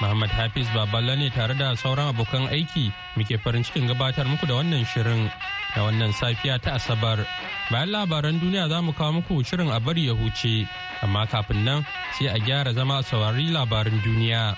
Muhammad Hafiz Baballa ne tare da sauran abokan aiki muke farin cikin gabatar muku da wannan shirin da wannan safiya ta Asabar. Bayan labaran duniya za mu kawo muku shirin a bari ya huce, amma kafin nan sai a gyara zama a saurari labarin duniya.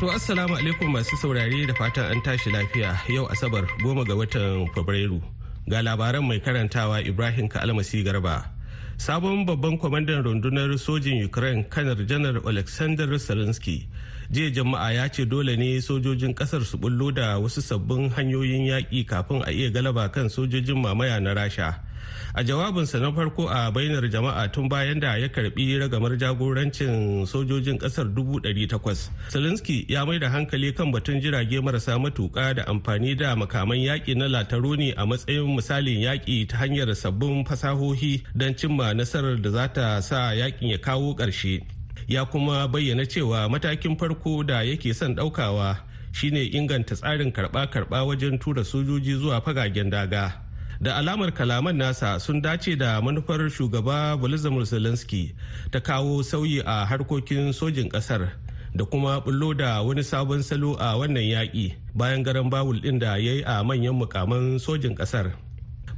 To assalamu alaikum masu saurare da fatan an tashi lafiya yau asabar goma ga watan Fabrairu. Ga labaran mai karantawa Ibrahim Ka'almasi Garba. Sabon babban kwamandan rundunar sojin Ukraine kanar janar Alexander Zelensky jiya jama'a ya ce dole ne sojojin ƙasar su bullo da wasu sabbin hanyoyin yaƙi kafin a iya galaba kan sojojin mamaya na Rasha. A jawabinsa na farko a bainar jama'a tun bayan da ya karɓi ragamar jagorancin sojojin ƙasar 800 zelensky ya mai da hankali kan batun jirage marasa matuka da amfani da makaman yaƙi na lataroni a matsayin misalin yaƙi ta hanyar sabbin fasahohi don cimma nasarar da za ta sa yaƙin ya kawo ƙarshe. Ya kuma bayyana cewa matakin farko da yake son ɗaukawa shine inganta tsarin karɓa-karɓa wajen tura sojoji zuwa fagagen daga. Da alamar kalaman nasa sun dace da manufar shugaba volodymyr zelensky ta kawo sauyi a harkokin sojin ƙasar da kuma bullo da wani sabon salo a wannan yaƙi bayan garan bawul ɗin da ya yi a manyan mukaman sojin ƙasar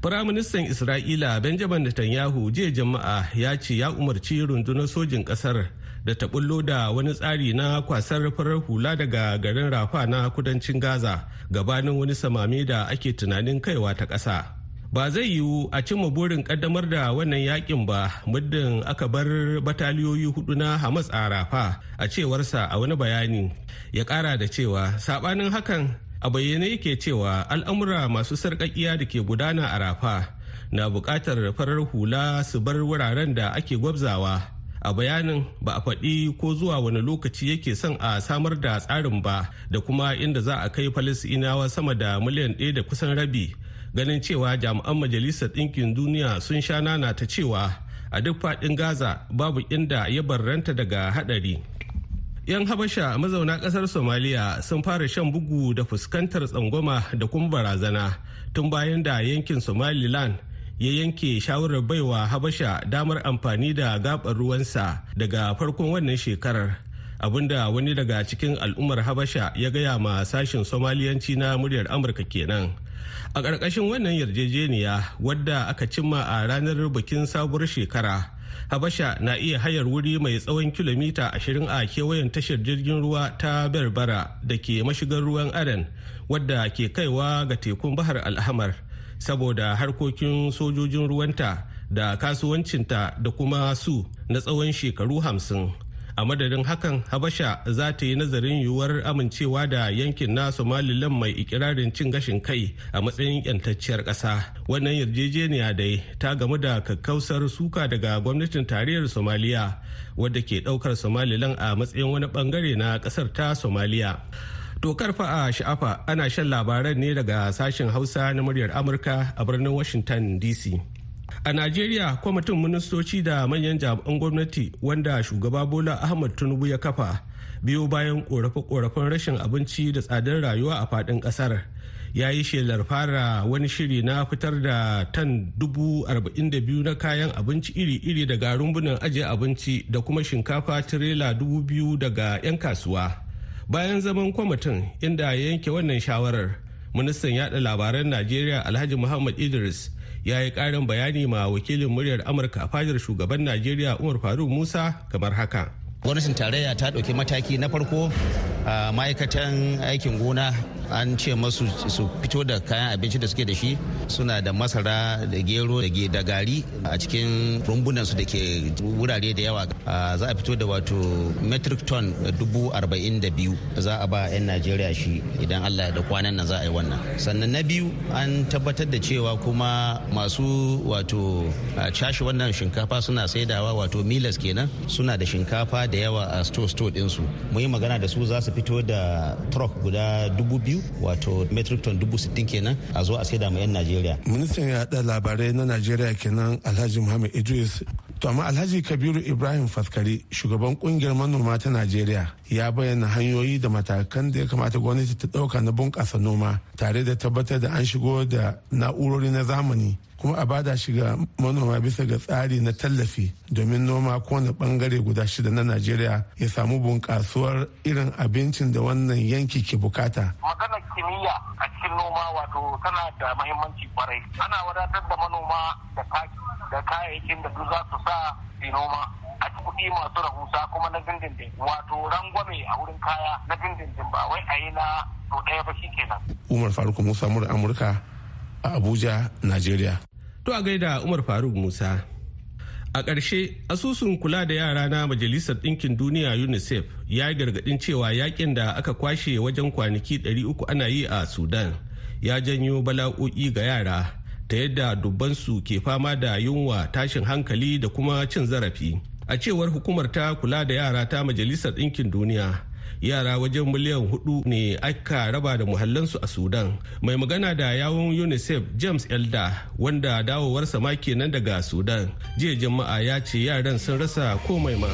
Firaministan Isra'ila Benjamin Netanyahu jiya jama'a ya ce ya umarci rundunar sojin ƙasar da ta bullo da wani tsari na kwasar farar hula daga garin Rafa na kudancin Gaza gabanin wani samami da ake tunanin kaiwa ta ƙasa. Ba zai yiwu a cimma burin kaddamar da wannan yaƙin ba muddin aka bar bataliyoyi huɗu na hamas a rafa a cewarsa a wani bayani. Ya kara da cewa sabanin hakan a bayyane yake cewa al'amura masu sarƙaƙiya da ke gudana a rafa na buƙatar farar hula su bar wuraren da ake gwabzawa. A bayanin ba a faɗi ko zuwa wani lokaci yake son a samar da tsarin ba da kuma inda za a kai falisinawa sama da miliyan ɗaya da kusan rabi. Ganin cewa jami'an majalisar ɗinkin duniya sun sha nana ta cewa a duk faɗin gaza babu inda ya barranta daga haɗari. 'yan habasha mazauna ƙasar somaliya sun fara shan bugu da fuskantar tsangwama da kuma barazana tun bayan da yankin somaliland ya yanke shawarar baiwa habasha damar amfani da gabar ruwansa daga farkon wannan shekarar. Abin da wani daga cikin al'ummar habasha ya gaya ma sashen somaliyanci na muryar amurka kenan. A ƙarƙashin wannan yarjejeniya wadda aka cimma a ranar bikin sabuwar shekara habasha na iya hayar wuri mai tsawon kilomita 20 a kewayen tashar jirgin ruwa ta berbera da ke mashigar ruwan aden wadda ke kaiwa ga tekun bahar alhamar saboda harkokin sojojin ruwanta da kasuwancinta da kuma su na tsawon shekaru hamsin. A madadin hakan habasha za ta yi nazarin yiwuwar amincewa da yankin na somaliland mai ikirarin cin gashin kai a matsayin yantacciyar ƙasa wannan yarjejeniya dai ta gamu da kakkausar suka daga gwamnatin tarayyar somaliya wadda ke ɗaukar somaliland a matsayin wani ɓangare na ƙasar ta somaliya To karfa a sha'afa ana shan labaran ne daga sashen Hausa na muryar Amurka a birnin Washington DC. A Najeriya kwamitin ministoci da manyan jami'an gwamnati wanda shugaba Bola Ahmad Tinubu ya kafa biyo bayan korafe-korafen rashin abinci da tsadar rayuwa a faɗin ƙasar. ya yi shelar fara wani shiri na fitar da tan dubu arba'in da biyu na kayan abinci iri-iri daga rumbunan ajiye abinci da kuma shinkafa tirela dubu biyu daga 'yan kasuwa bayan zaman kwamitin inda ya yanke wannan shawarar ministan yada labaran najeriya alhaji muhammad idris ya yi karin bayani ma wakilin muryar amurka a fadar shugaban najeriya umar faruk musa kamar haka. Gwamnatin tarayya ta ɗauki mataki na farko ma'aikatan aikin gona an ce masu su fito da kayan abinci da suke da shi suna da masara da gero da gari a cikin rumbunan su da ke wurare da yawa. Za a fito da wato metric ton dubu arba'in da biyu za a ba 'yan najeriya shi idan allah da kwanan nan za a yi wannan. Sannan na biyu an tabbatar da cewa kuma masu wato cashe wannan shinkafa suna saidawa wato milas kenan suna da shinkafa da yawa a store store ɗinsu mu yi magana da su za su fito da truck guda dubu biyu wato metric ton dubu sittin kenan a zo a saida ma 'yan najeriya. Ministan yaɗa labarai na najeriya kenan alhaji muhammad idris. To amma alhaji kabiru ibrahim faskari shugaban ƙungiyar manoma ta najeriya ya bayyana hanyoyi da matakan da ya kamata gwamnati ta ɗauka na bunƙasa noma tare da tabbatar da an shigo da na'urori na zamani kuma a ba da shiga manoma bisa ga tsari na tallafi domin noma kowane ɓangare guda shida na najeriya ya samu bunƙasuwar irin abincin da wannan yanki ke buƙata. Maganar kimiyya a cikin noma wato tana da mahimmanci ƙwarai. Ana wadatar da manoma da kayayyakin da duk za su sa su noma. A kuɗi masu rahusa kuma na dindindin. Wato rangwame a wurin kaya na dindindin ba wai a yi na to ɗaya ba kenan. umar faruk musa mura amurka a abuja najeriya. To a gaida Umar Faruk Musa. A ƙarshe, asusun kula da yara na Majalisar Ɗinkin Duniya UNICEF ya yi gargaɗin cewa yaƙin da aka kwashe wajen kwanaki 300 ana yi a Sudan ya janyo bala'o'i ga yara ta yadda dubbansu ke fama da yunwa tashin hankali da kuma cin zarafi. A cewar hukumar ta kula da yara ta Majalisar Ɗinkin Duniya. Yara wajen miliyan huɗu ne aka raba da muhallansu a sudan. Mai magana da yawon unicef james elda wanda dawowarsa ma kenan daga sudan. Jiya jama'a ya ce yaran sun rasa komai ma.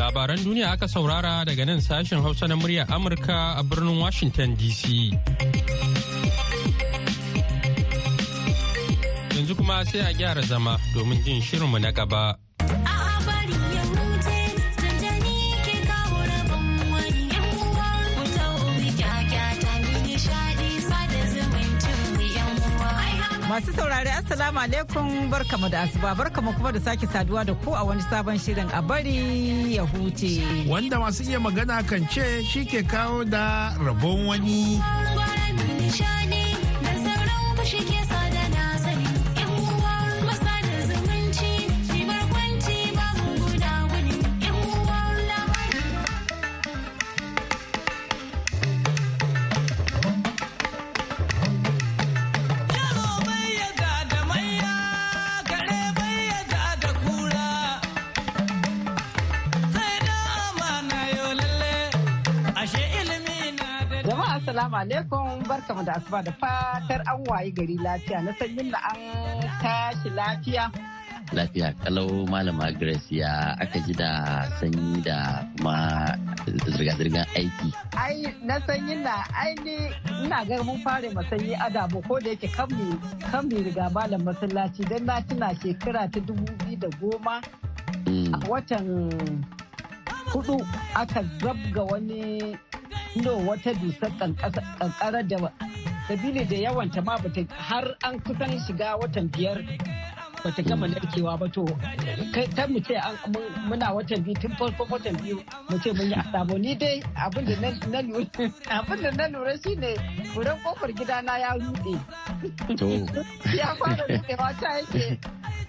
Labaran duniya aka saurara daga nan sashen hausa na murya amurka a birnin washington dc Yanzu kuma sai a gyara zama domin jin shirinmu na gaba. Masu saurari Assalamu alaikum barkamu da asuba barkamu kuma da sake saduwa da ku a wani sabon shirin a bari ya huce. Wanda masu iya magana kan ce shi ke kawo da rabon wani. Assalamu alaikum barkamu da asuba da fatar an wayi gari lafiya na sanyin da an tashi lafiya. Lafiya kalau malama Grace ya aka ji da sanyi da kuma zirga-zirgar aiki. Ai na sanyin na aini ina ga mun fara masanyi adamu ko da yake kan mi riga malam masallaci don na tuna shekara ta dubu biyu da goma mm. a watan huɗu aka zabga wani no wata dusar kankara da sabili da yawanta ma bata har an kusan shiga watan biyar bata gama narkewa ba to kan mu ce muna watan biyu tun farko watan biyu mu ce mun yi asabo. Ni dai abin da na lura shi ne kuren ƙofar gidana ya rude. Ya fara rudewa ta yake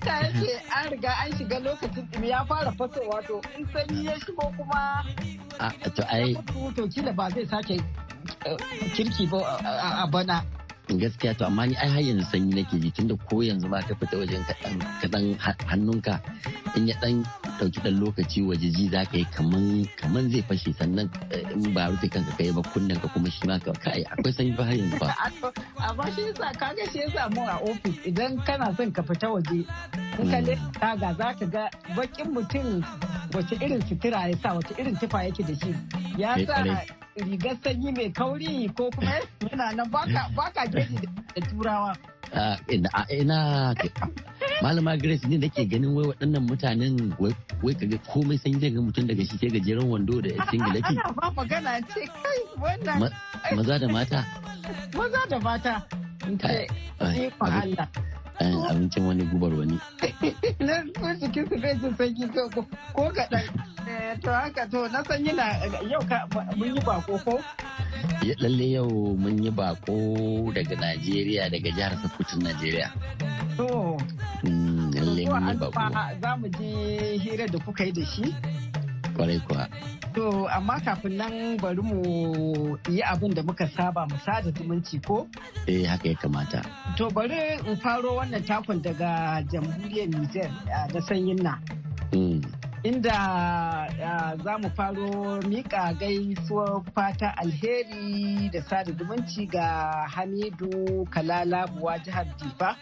ta yake an riga an shiga lokacin ɗumi ya fara fasowa to in sanyi ya shigo kuma to ai to kila ba zai sake eh, kirki ba a bana. Gaskiya to amma ni ai har yanzu sanyi nake ji tunda ko yanzu ma ka fita wajen kaɗan hannunka in ya ɗan ɗauki ɗan lokaci waje ji za ka yi kaman kaman zai fashe sannan eh, in ba rufe kanka kai ba kunnen ka kuma shi ma ka kai akwai sanyi ba har yanzu ba. amma shi yasa kaga shi yasa mu a ofis idan kana son ka fita waje in ka hmm. ga za ka ga bakin mutum wace irin sutura ya sa wace irin tufa yake da shi ya sa rigar sanyi mai kauri ko kuma yana nan baka geji da turawa. ina malama grace ne da ke ganin wai waɗannan mutanen wai kaga komai sanyi zai ga mutum daga shi sai gajeren wando da singileti. Ana ba magana ce kai wannan. Maza da mata. Maza da mata. Allah. abincin wani gubar wani. Na so cikin su bai jin sanyi ko kaɗan. Eh, to haka to na san yana yau ka mun yi bako ko? Lalle yau mun yi bako daga Najeriya daga jihar Sokoto Najeriya. To. Mun yi bako. Za mu je hira da kuka yi da shi? Kwarai kuwa. To amma kafin nan bari mu yi abin da muka saba mu sada zumunci ko? Eh haka ya kamata. To bari in faro wannan takon daga jamhuriyar Nijar da sanyin na. Mm. Inda za mu faro mika gaisuwar fata alheri da sada zumunci ga Hamidu Kalalabuwa jihar Difa.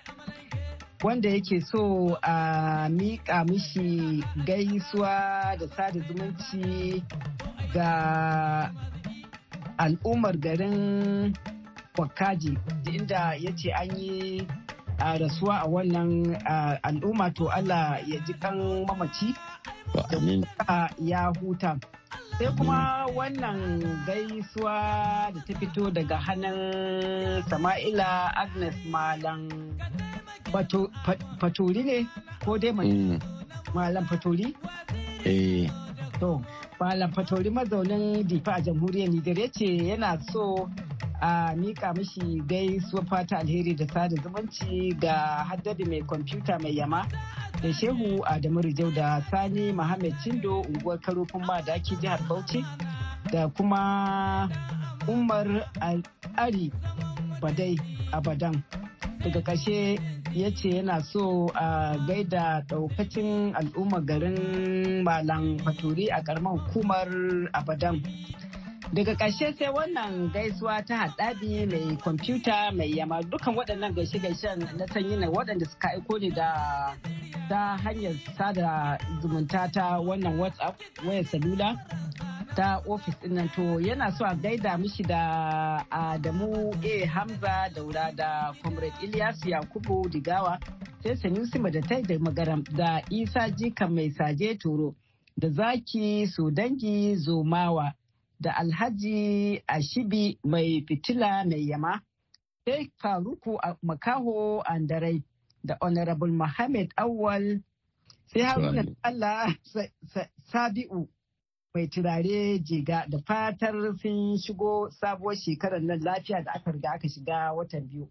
Wanda yake so a miƙa mishi gaisuwa da sada zumunci ga al'ummar garin kwakaji inda ya ce an yi rasuwa a wannan al'umma. To Allah ya ji kan mamaci da ya huta. sai kuma wannan gaisuwa da ta fito daga hannun sama'ila agnes malam faturi ne ko dai mm. malam faturi? eh to malam faturi mazaunin difa a jamhuriyar nijar ya ce yana so a mika mishi gaisuwa fata alheri da sada zumunci ga haddadi mai kwamfuta mai yama da shehu adamu rijau da sani muhammad cindo unguwar karofin ma da ake jihar bauchi da kuma umar ari badai abadan daga ƙarshe ya ce yana so a gaida daukacin al'ummar garin malam faturi a karamar hukumar abadan. Daga ƙarshe sai wannan gaisuwa ta haɗabi mai kwamfuta mai yama. Dukan waɗannan gaishe-gaishen na sanyi na waɗanda suka aiko ne da ta hanyar sada zumunta ta wannan whatsapp wayar salula ta ofis ɗin nan. To yana so a gaida mishi da Adamu A. Hamza Daura da Comrade Ilyas Yakubu Digawa sai Sanusi Madatai da Magaram da Isa Jika Mai Saje Toro da Zaki Sodangi Zomawa da Alhaji Ashibi Mai Fitila Mai Yama sai Faruku Makaho Andarai da Honorable Mohammed Awal sai Haruna Allah Sabi'u mai turare jiga da fatar sun shigo sabuwar shekarar nan lafiya da aka riga aka shiga watan biyu.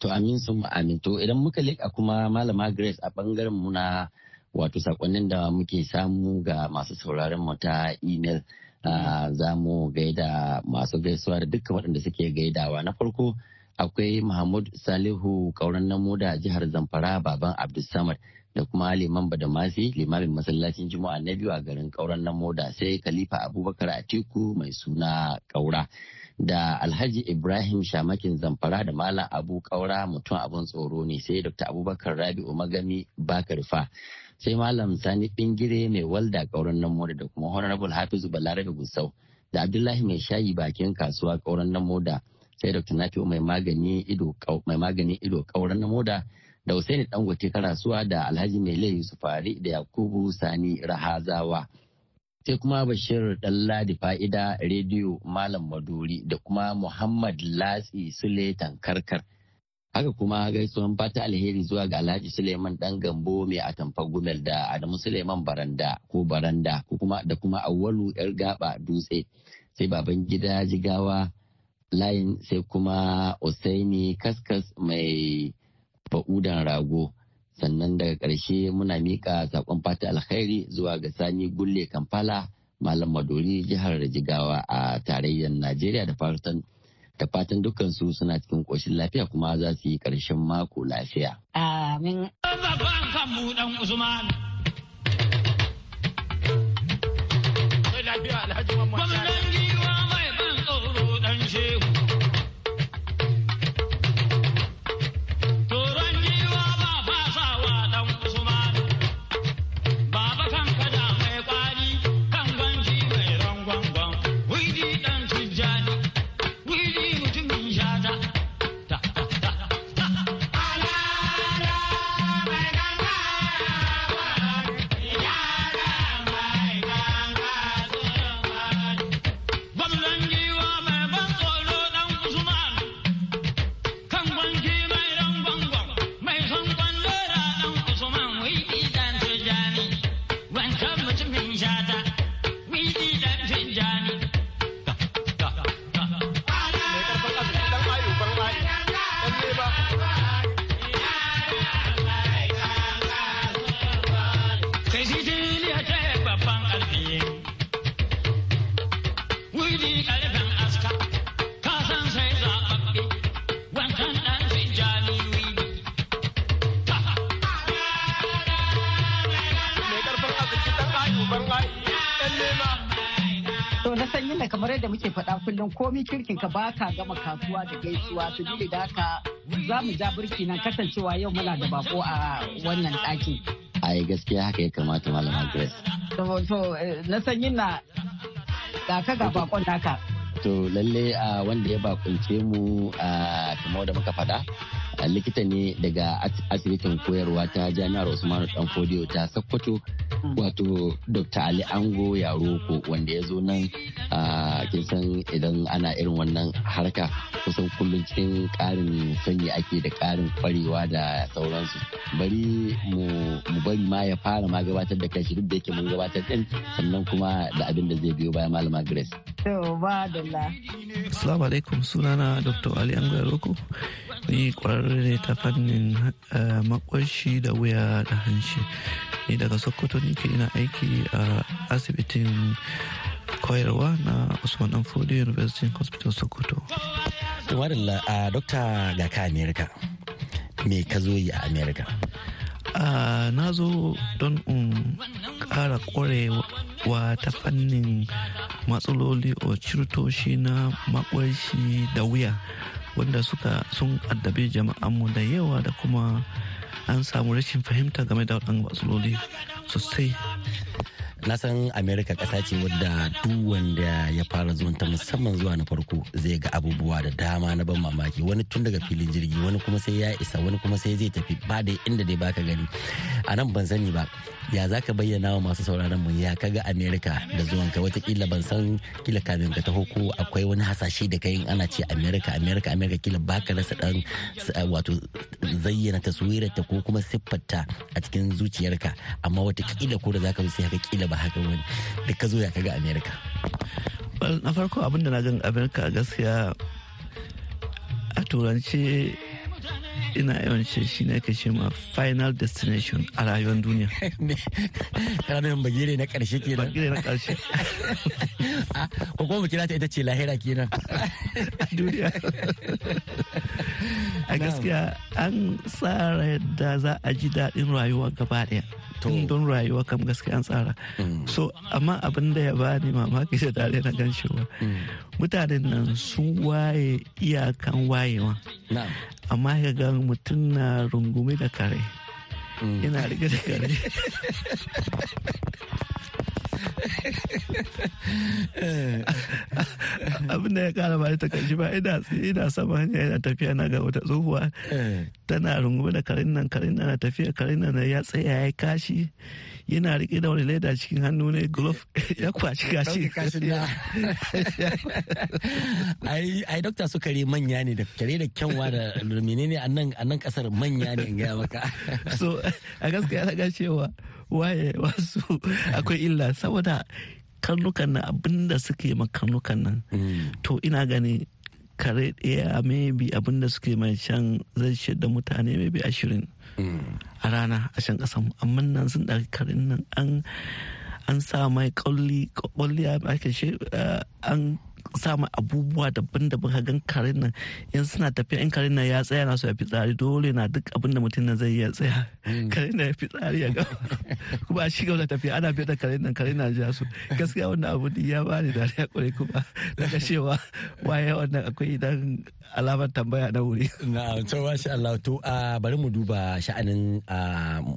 To amin sun amin to idan muka leƙa kuma malama Grace a ɓangaren mu na wato sakonnin da muke samu ga masu sauraron mu ta email za mu gaida masu gaisuwa da dukkan waɗanda suke gaidawa. Na farko akwai Mahmud Salihu kauran namo da jihar Zamfara baban Abdulsamad da kuma liman badamasi limamin masallacin juma'a na biyu a garin kauran na moda sai khalifa abubakar atiku mai suna kaura da alhaji ibrahim shamakin zamfara da malam abu kaura mutum abun tsoro ne sai dr abubakar rabi'u magami bakarfa sai malam sani bingire mai walda kauran nan moda da kuma honorable hafizu balarabe gusau da abdullahi mai shayi bakin kasuwa kauran nan moda sai dr nafi'u mai magani ido kauran na moda da Hussaini Dangote Karasuwa da Alhaji Mele Yusufari da Yakubu Sani Rahazawa. Sai kuma Bashir Dalladi Fa'ida Rediyo Malam Maduri da kuma Muhammad Latsi Sule Tankarkar. Haka kuma gaisuwan fata alheri zuwa ga Alhaji Suleiman Dan Gambo mai atamfa gumel da Adamu Suleiman Baranda ko Baranda ko kuma da kuma Awwalu Yar Gaba Dutse. Sai baban gida Jigawa layin sai kuma Usaini Kaskas mai fa'udan rago sannan daga ƙarshe muna miƙa saƙon fata alkhairi zuwa ga sani gulle kamfala malam madori jihar jigawa a tarayyar najeriya da fatan da fatan dukkansu suna cikin ƙoshin lafiya kuma za su yi ƙarshen mako lafiya. Amin. Gwamnan yake kamar yadda muke faɗa kullum komi kirkin ka baka gama kasuwa da gaisuwa. Su da haka za mu ja birki nan kasancewa yau muna da bako a wannan ɗakin. ai gaskiya haka ya kamata malama grace to na san na ga ka ga bakon naka. To lalle a wanda ya bakunce mu a kamar da muka faɗa likita ne daga asibitin koyarwa ta jami'ar usmanu danfodiyo ta sokoto wato dr ali ango yaroko wanda ya zo nan kin san idan ana irin wannan harka kusan kullum cikin karin sanyi ake da karin kwarewa da sauransu. Bari mu bari ma ya fara ma gabatar da kashi duk da yake mun gabatar din sannan kuma da abin da zai biyo bayan malama grace. Assalamu alaikum sunana Dr. Ali Ango Yaroko. Ni kwararre ne ta fannin makwashi da wuya da hanshi ni daga sokoto nike ina aiki a asibitin koyarwa na usman danfodi university hospital sokoto. Tumarilla a dokta ga ka america me ka zo yi a america na zo don in kara kwarewa ta fannin matsaloli o cirtoshi na makwashi da wuya. Wanda suka sun addabi jama'anmu da yawa da kuma an samu rashin fahimta game da waɗannan matsaloli sosai. Na san america ƙasa ce wadda duk wanda ya fara zuwan ta musamman zuwa na farko zai ga abubuwa da dama na ban mamaki. Wani tun daga filin jirgi wani kuma sai ya isa wani kuma sai zai tafi ba da inda dai baka gani. A nan ban sani ba. Ya za ka bayyana wa masu sauraron mu ya kaga america da zuwan ka wataƙila ban san kila kamin ka taho ko akwai wani hasashe da kai ana ce america america america kila baka rasa dan wato zayyana taswirar ta ko kuma siffarta a cikin zuciyarka. Amma wataƙila ko da zaka zo sai haka kila ba haka wani da ka zo ya kaga america. Na farko abin da na gan america gaskiya a turance ina yawan ce shi ne ka ce ma final destination a rayuwar duniya. Ranar bagire na ƙarshe kenan. Bagire na ƙarshe. Ko kuma mu kira ta ita ce lahira kenan. A duniya. A gaskiya an tsara yadda za a ji daɗin rayuwa gaba ɗaya. tun don rayuwa kam gaskiya an tsara so amma abin da ya bani mamaki da dare na gan cewa mutanen nan sun waye iyakan wayewa amma ya ga mutum na rungume da kare. Yana riƙe da kare. abin da ya kara ba ta kashi ba ina ina sama hanya yana tafiya na ga wata tsohuwa. Tana rungume da karin nan karin nan tafiya karin nan ya tsaya ya kashi. Yana riƙe da wani leda cikin hannu ne glove ya kwaci kashi. Ai dokta su kare manya ne da kare da kyanwa da menene a nan ƙasar manya ne in gaya maka. So a gaskiya na ga cewa wasu akwai illa saboda karnukan nan abin da suke ma karnukan nan. To ina gani kare ɗaya maybe abin da suke mai can zai da mutane maybe ashirin a rana a can ƙasan amma nan sun ɗauki karin nan an an sa mai ƙauli an sama abubuwa daban-daban ka gan karin nan in suna tafiya in karin nan ya tsaya na so ya fi tsari dole na duk abin da mutum nan zai iya tsaya. Karin nan ya fi tsari ya gaba kuma a shiga da tafiya ana fiye da karin nan karin na ja su gaskiya wannan abu ya ba ni dariya ƙwarai kuma daga cewa waye wannan akwai idan alamar tambaya na wuri. na to masha Allah to bari mu duba sha'anin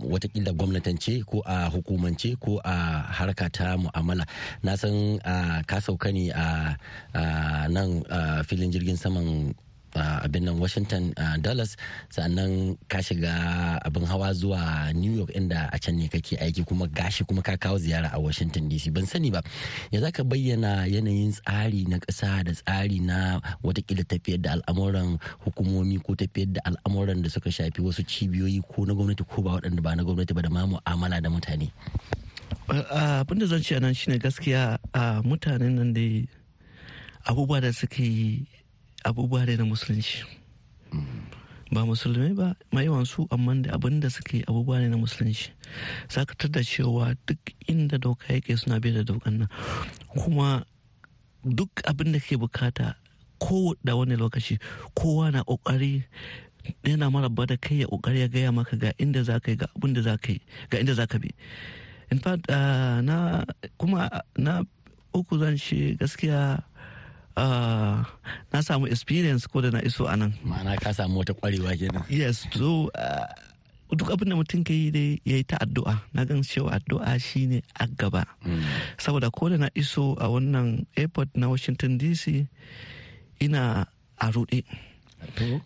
wataƙila gwamnatance ko a hukumance ko a harka ta mu'amala. Na san ka sauka ne a nan filin jirgin saman abin nan washington dallas. Sannan ka shiga abin hawa zuwa new york inda a can ne kake aiki kuma gashi kuma ka kawo ziyara a washington dc ban sani ba ya za ka bayyana yanayin tsari na ƙasa da tsari na wataƙila tafiyar da al'amuran hukumomi ko tafiyar da al'amuran da suka shafi wasu cibiyoyi ko na gwamnati ko ba waɗanda ba na gwamnati ba da ma mu'amala da mutane? Abin da zan ce nan shine gaskiya mutanen nan da abubuwa da suke yi abubuwa da na musulunci. Ba musulmai ba yawan su amma da abin da suke abubuwa ne na musulunci. Sakatar da cewa duk inda doka yake suna bai da dokan nan. Kuma duk abin da ke buƙata ko da wani lokaci kowa na ƙoƙari yana maraba da kai ya ƙoƙari ya gaya maka ga inda za ka yi ga abin da za ka yi ga inda za ka bi. In fact na kuma na uku zan ce gaskiya na samu experience ko da na iso a nan. Ma'ana ka samu wata kwarewa kenan. Yes so uh, duk abin da mutum ka yi dai ya yi ta addu'a. Na gan cewa addu'a shine a gaba. Saboda ko da na iso a wannan airport na washington dc ina a ruɗe.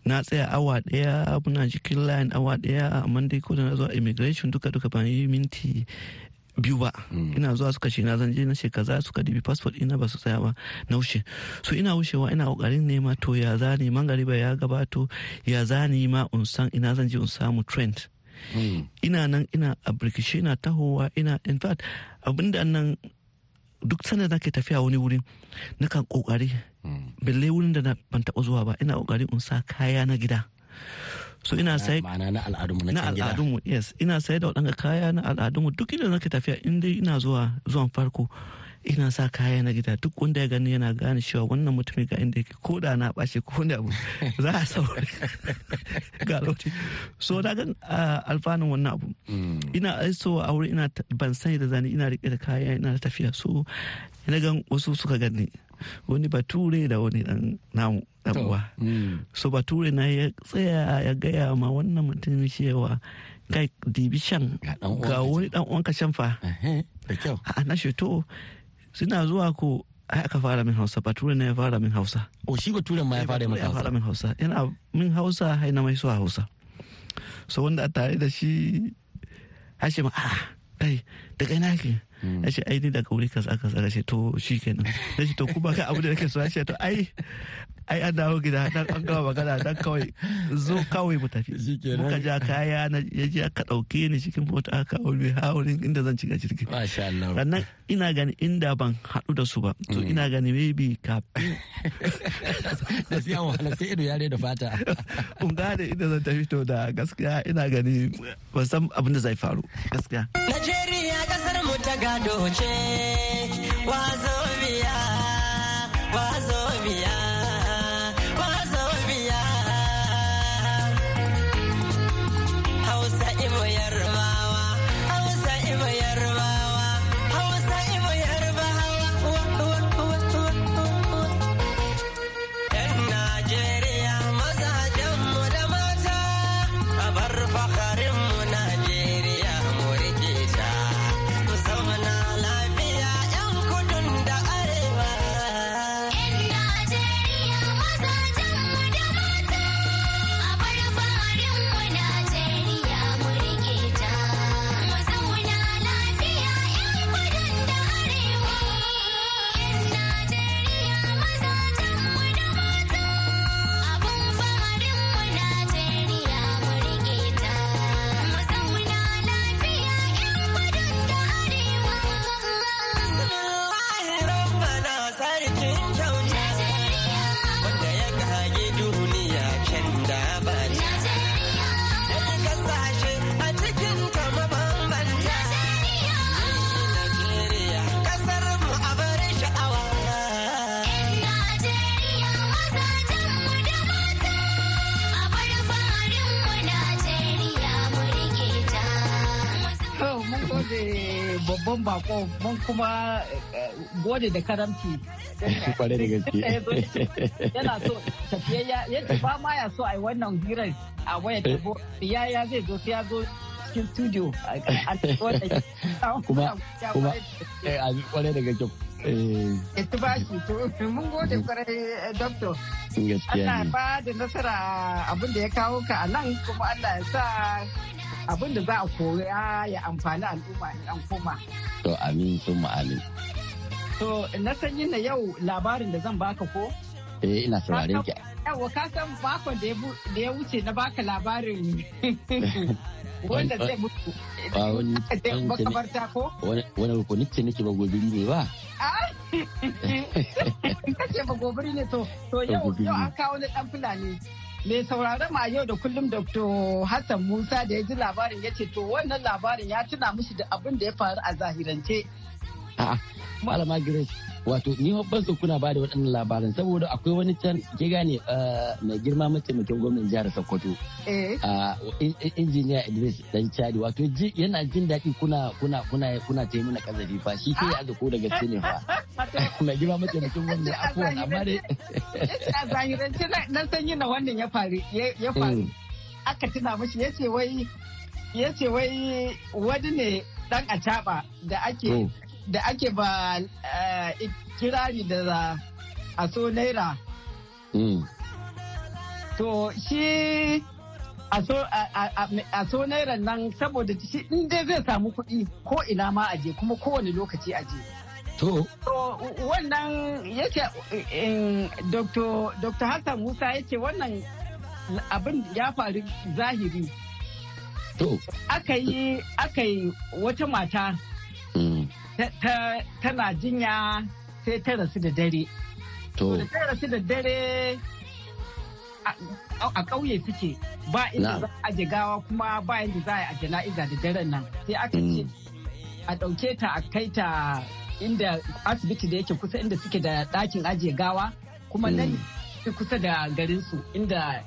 Na tsaya awa ɗaya muna jikin line awa ɗaya amma dai ko da na zuwa immigration duka duka ban yi minti biyu ba. Ina zuwa suka ce na zanje na ce kaza suka dibi passport ina ba su tsaya ba. Na wuce. So ina wucewa ina ƙoƙarin nema to ya zani mangariba ya gabato ya zani ma in san ina zan je in samu trend. Ina nan ina a birkishe ina tahowa ina in fact abin da nan duk sanda nake tafiya wani wurin nakan ƙoƙari balle wurin da na ban taba zuwa ba ina ƙoƙari in sa kaya na gida. So ina sai ma'ana na al'adunmu na na can gida. al'adunmu yes. Ina sai da waɗanga kaya na al'adunmu. Duk inda nake tafiya in dai ina zuwa zuwan farko ina sa kaya na gida. Duk wanda ya gani yana gane cewa wannan mutumin ga inda yake. Ko da na ɓace ko wani abu za a saurari ga lokaci so na gan alfanun wannan abu. Ina aiso a wuri ina ban sani da zani ina riƙe da kaya ina tafiya. So ina gan wasu suka gani. Wani bature da wani dan namu. Uwa so bature na ya tsaya ya gaya ma wannan mutumin cewa kai dibi shan ga wani dan uwanka shan fa. Da kyau. A na shi to suna zuwa ko ai aka fara min hausa bature na ya fara min hausa. O shi baturen ma ya fara maka ya fara hausa min hausa. Yana min hausa hai na mai so hausa. So wanda a tare da shi ce ma a kai daga ina ke ya ce ai ni daga wuri kaza kaza ya ce to shi kenan. Ya ce to kuma ka abu da nake so. Ya ce to ai ai an dawo gida dan an gama magana dan kawai zo kawai mu tafi. Muka ja kaya na ya je aka ɗauke ni cikin mota aka kawo ni haurin inda zan shiga jirgi. Masha Allah. Sannan ina gani inda ban haɗu da su ba to ina gani maybe kafin da siya wahala sai ido ya da fata. Kun gane inda zan tafi to da gaskiya ina gani ban san abin da zai faru gaskiya. Najeriya ƙasar mu ta gado ce, wazo babban bako mun kuma eh, gode da karamci. ƙwarai da gaske. Yana so tafiyayya yadda ba ma ya so a yi wannan hirar a waya tabo ya ya zai zo sai ya zo cikin studio. a- kuma kuma eh, a ƙwarai da gaske. Eh, Ya ci bashi to mun gode ƙwarai eh, doctor. gaskiya Allah ya ne ba da nasara abin da ya kawo ka a nan kuma Allah ya sa abin da za a koya ya amfani al'umma in an koma. to amin sun amin To na san yin na yau labarin da zan baka ko? eh ina sauraren ki Yawa ka san makon da ya wuce na baka labarin wanda zai mutu. Makabarta ko? wani rukunin ce nake ba gobiri ne ba Ah! Kace ba gobiri ne to to yau gobiri. yau an kawo na dan fulani. Mai sauraron ma yau da kullum Dr. Hassan Musa da ya ji labarin ya ce to wannan labarin ya tuna mishi da abin da ya faru a zahirance. Malama grace wato ni ban so kuna ba da waɗannan labaran saboda akwai wani can ke gane mai girma mataimakin gwamnan jihar sokoto. Injiniya idris dan chadi wato yana jin daɗi kuna kuna kuna kuna ta yi mana kazafi fa. Shi ke ya ko daga ne fa. Mai girma mataimakin gwamnan afuwan amma dai. a zahirance na san na wannan ya faru ya faru. Aka tuna mashi ya ce wai ya ce wai wani ne dan acaba da ake da ake ba kirari da a so naira to shi a so naira nan saboda shi in dai zai samu kuɗi ko ina ma aje kuma kowane lokaci aje To. wannan yake Dr. Hassan Musa ya ce wannan abin ya faru zahiri. To. Aka yi wata mata tana jinya sai ta rasu da dare. To. Da ta rasu da dare a ƙauye suke. Ba inda za a aje gawa kuma ba inda za a jana'iza da daren nan. Sai aka ce a ɗauke ta a kai ta inda asibiti da yake kusa inda suke da ɗakin ajiye gawa. Kuma nan kusa da garinsu inda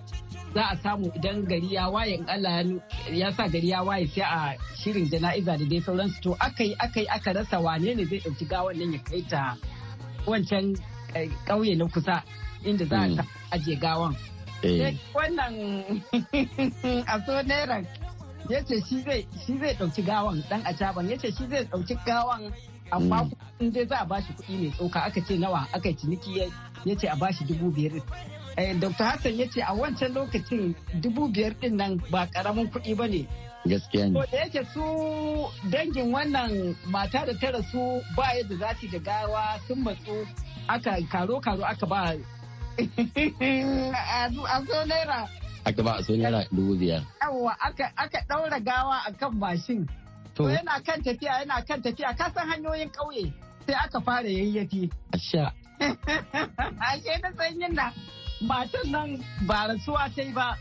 za a samu idan gari ya waye in Allah ya sa gari ya waye sai a shirin jana'iza da dai sauransu. To aka yi aka yi aka rasa wane ne zai ɗauki gawan nan ya kai ta wancan ƙauye na kusa inda za a ajiye gawan. Wannan a so naira ya ce shi zai ɗauki gawan ɗan acaban ya ce shi zai ɗauki gawan amma in dai za a bashi kuɗi mai tsoka aka ce nawa aka ciniki ya ce a bashi dubu biyar Dr. Hassan ya ce a wancan lokacin dubu biyar ɗin nan ba ƙaramin kuɗi ba ne. Gaskiya ne. da yake su dangin wannan mata da ta rasu ba yadda za su da gawa sun matsu aka karo-karo aka ba a so naira. Aka ba a so naira dubu biyar. Yawwa aka ɗaura gawa a kan mashin. To yana kan tafiya yana kan tafiya ka san hanyoyin ƙauye sai aka fara yayyafi. Asha. Ashe na san yin na matan nan ba rasuwa ta yi ba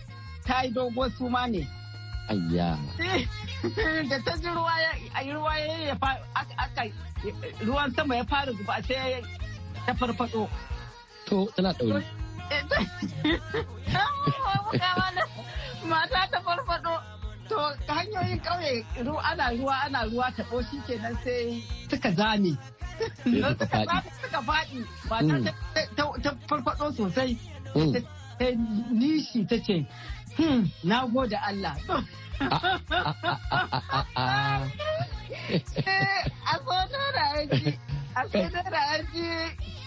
ta yi doguwar suma ne. Ayya. Da ta ji ruwa ya ruwa ya aka ruwan sama ya fara zuba sai ta farfado. To tana ɗauri. Mata ta farfado. To hanyoyin ƙauye ana ruwa ana ruwa taɓo shi kenan sai suka zame. Suka faɗi. Mata ta farfado sosai. Ta nishi ta ce, na gode Allah. A so nora aiki, a so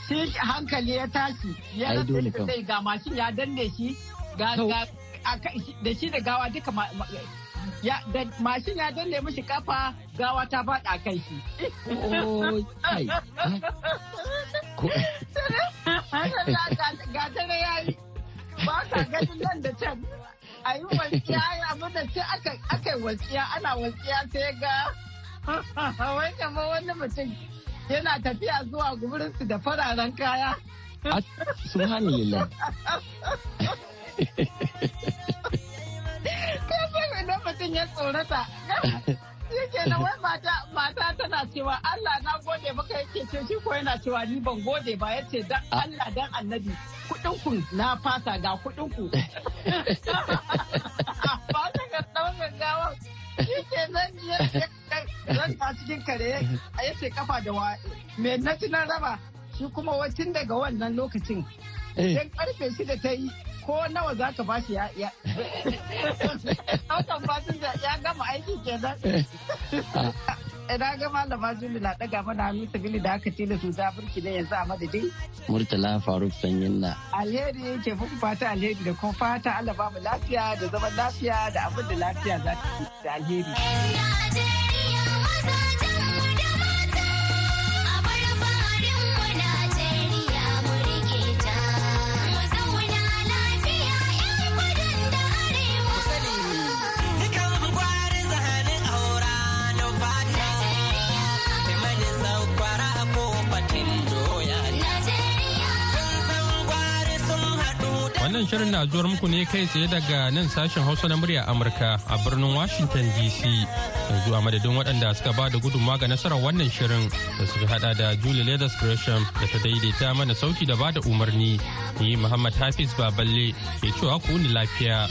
shi hankali ya tashi. Ya rasa sai ga mashin ya danne shi, da shi da gawa duka ya da mashin ya danne mishi kafa gawa ta faɗa kai shi. Ga tare ya yi ba ka ganin nan da can a yi walƙiya abin da sai aka yi walƙiya ana walƙiya sai ga wai kama wani mutum yana tafiya zuwa guburinsu da fararen kaya. Subhanallah. Mutum ya tsorata. Yake na wai mata tana cewa Allah na gode maka yake ce shi ko yana cewa ni ban gode ba ya ce dan Allah dan annabi ku na fasa ga kuɗinku. Fasa ga ɗaukar gawan. Yake nan zan ta cikin kare ya ce kafa da wa me na raba shi kuma wacin daga wannan lokacin. Idan ƙarfe shida ta yi ko nawa za ka bashi ya ya ɗaukan fasinja ya gama aiki kenan. Ina ga malama Juli na ɗaga mana hannu sabili da aka tila su ta burki ne yanzu a madadin. Murtala Faruk Sanyin na. Alheri ke muku fata alheri da kuma fata Allah ba mu lafiya da zaman lafiya da abin da lafiya za ta da alheri. Wannan shirin na zuwar muku ne kai tsaye daga nan sashen Hausa na murya Amurka a birnin Washington DC. Yanzu a madadin waɗanda suka ba da gudunmawa ga nasarar wannan shirin da suka hada da Julie Leathers Gresham da ta daidaita mana sauƙi da ba da umarni. Ni Muhammad Hafiz Baballe ke cewa ku ni lafiya.